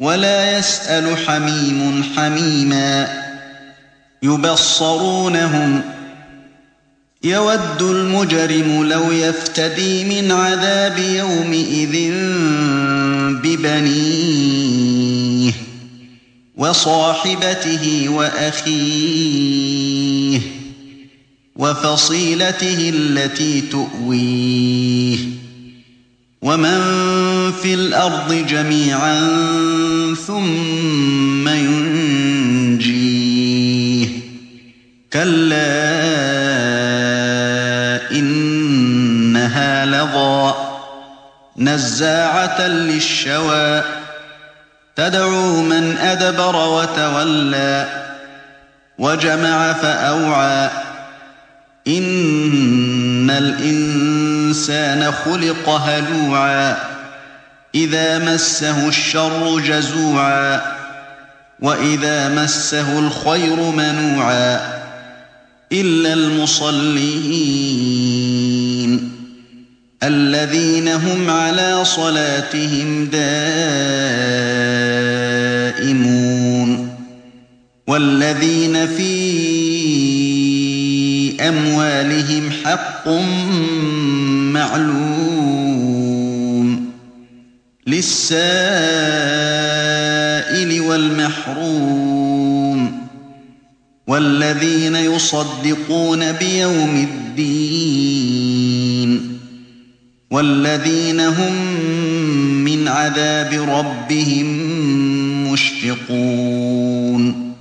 ولا يسأل حميم حميما. يبصرونهم. يود المجرم لو يفتدي من عذاب يومئذ ببنيه وصاحبته وأخيه وفصيلته التي تؤويه. ومن في الأرض جميعا ثم ينجيه. كلا إنها لظى نزاعة للشوى. تدعو من أدبر وتولى وجمع فأوعى. إن الإنسان خلق هلوعا. إذا مسه الشر جزوعا وإذا مسه الخير منوعا إلا المصلين الذين هم على صلاتهم دائمون والذين في أموالهم حق معلوم للسائل والمحروم والذين يصدقون بيوم الدين والذين هم من عذاب ربهم مشفقون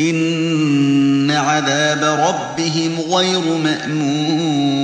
إن عذاب ربهم غير مأمون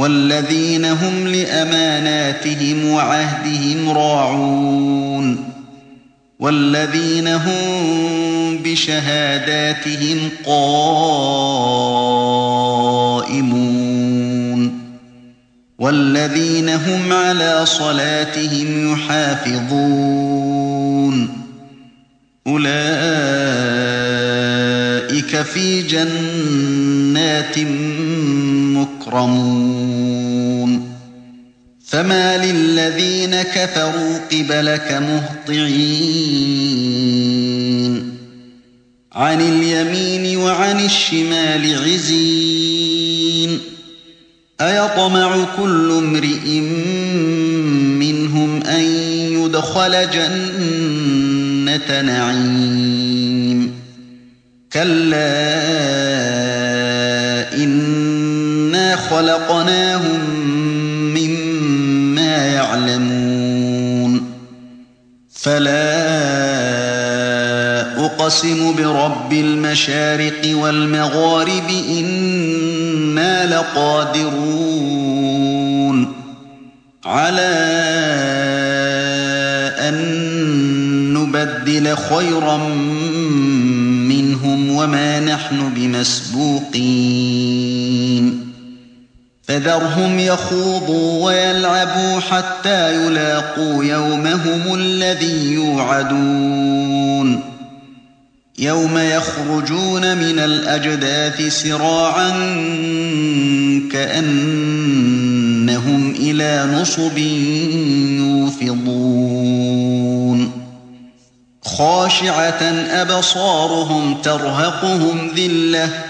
والذين هم لأماناتهم وعهدهم راعون والذين هم بشهاداتهم قائمون والذين هم على صلاتهم يحافظون أولئك في جنات مكرمون فما للذين كفروا قبلك مهطعين. عن اليمين وعن الشمال عزين. أيطمع كل امرئ منهم أن يدخل جنة نعيم. كلا خلقناهم مما يعلمون. فلا أقسم برب المشارق والمغارب إنا لقادرون. على أن نبدل خيرا منهم وما نحن بمسبوقين. فذرهم يخوضوا ويلعبوا حتى يلاقوا يومهم الذي يوعدون. يوم يخرجون من الأجداث سراعا كأنهم إلى نصب يوفضون. خاشعة أبصارهم ترهقهم ذلة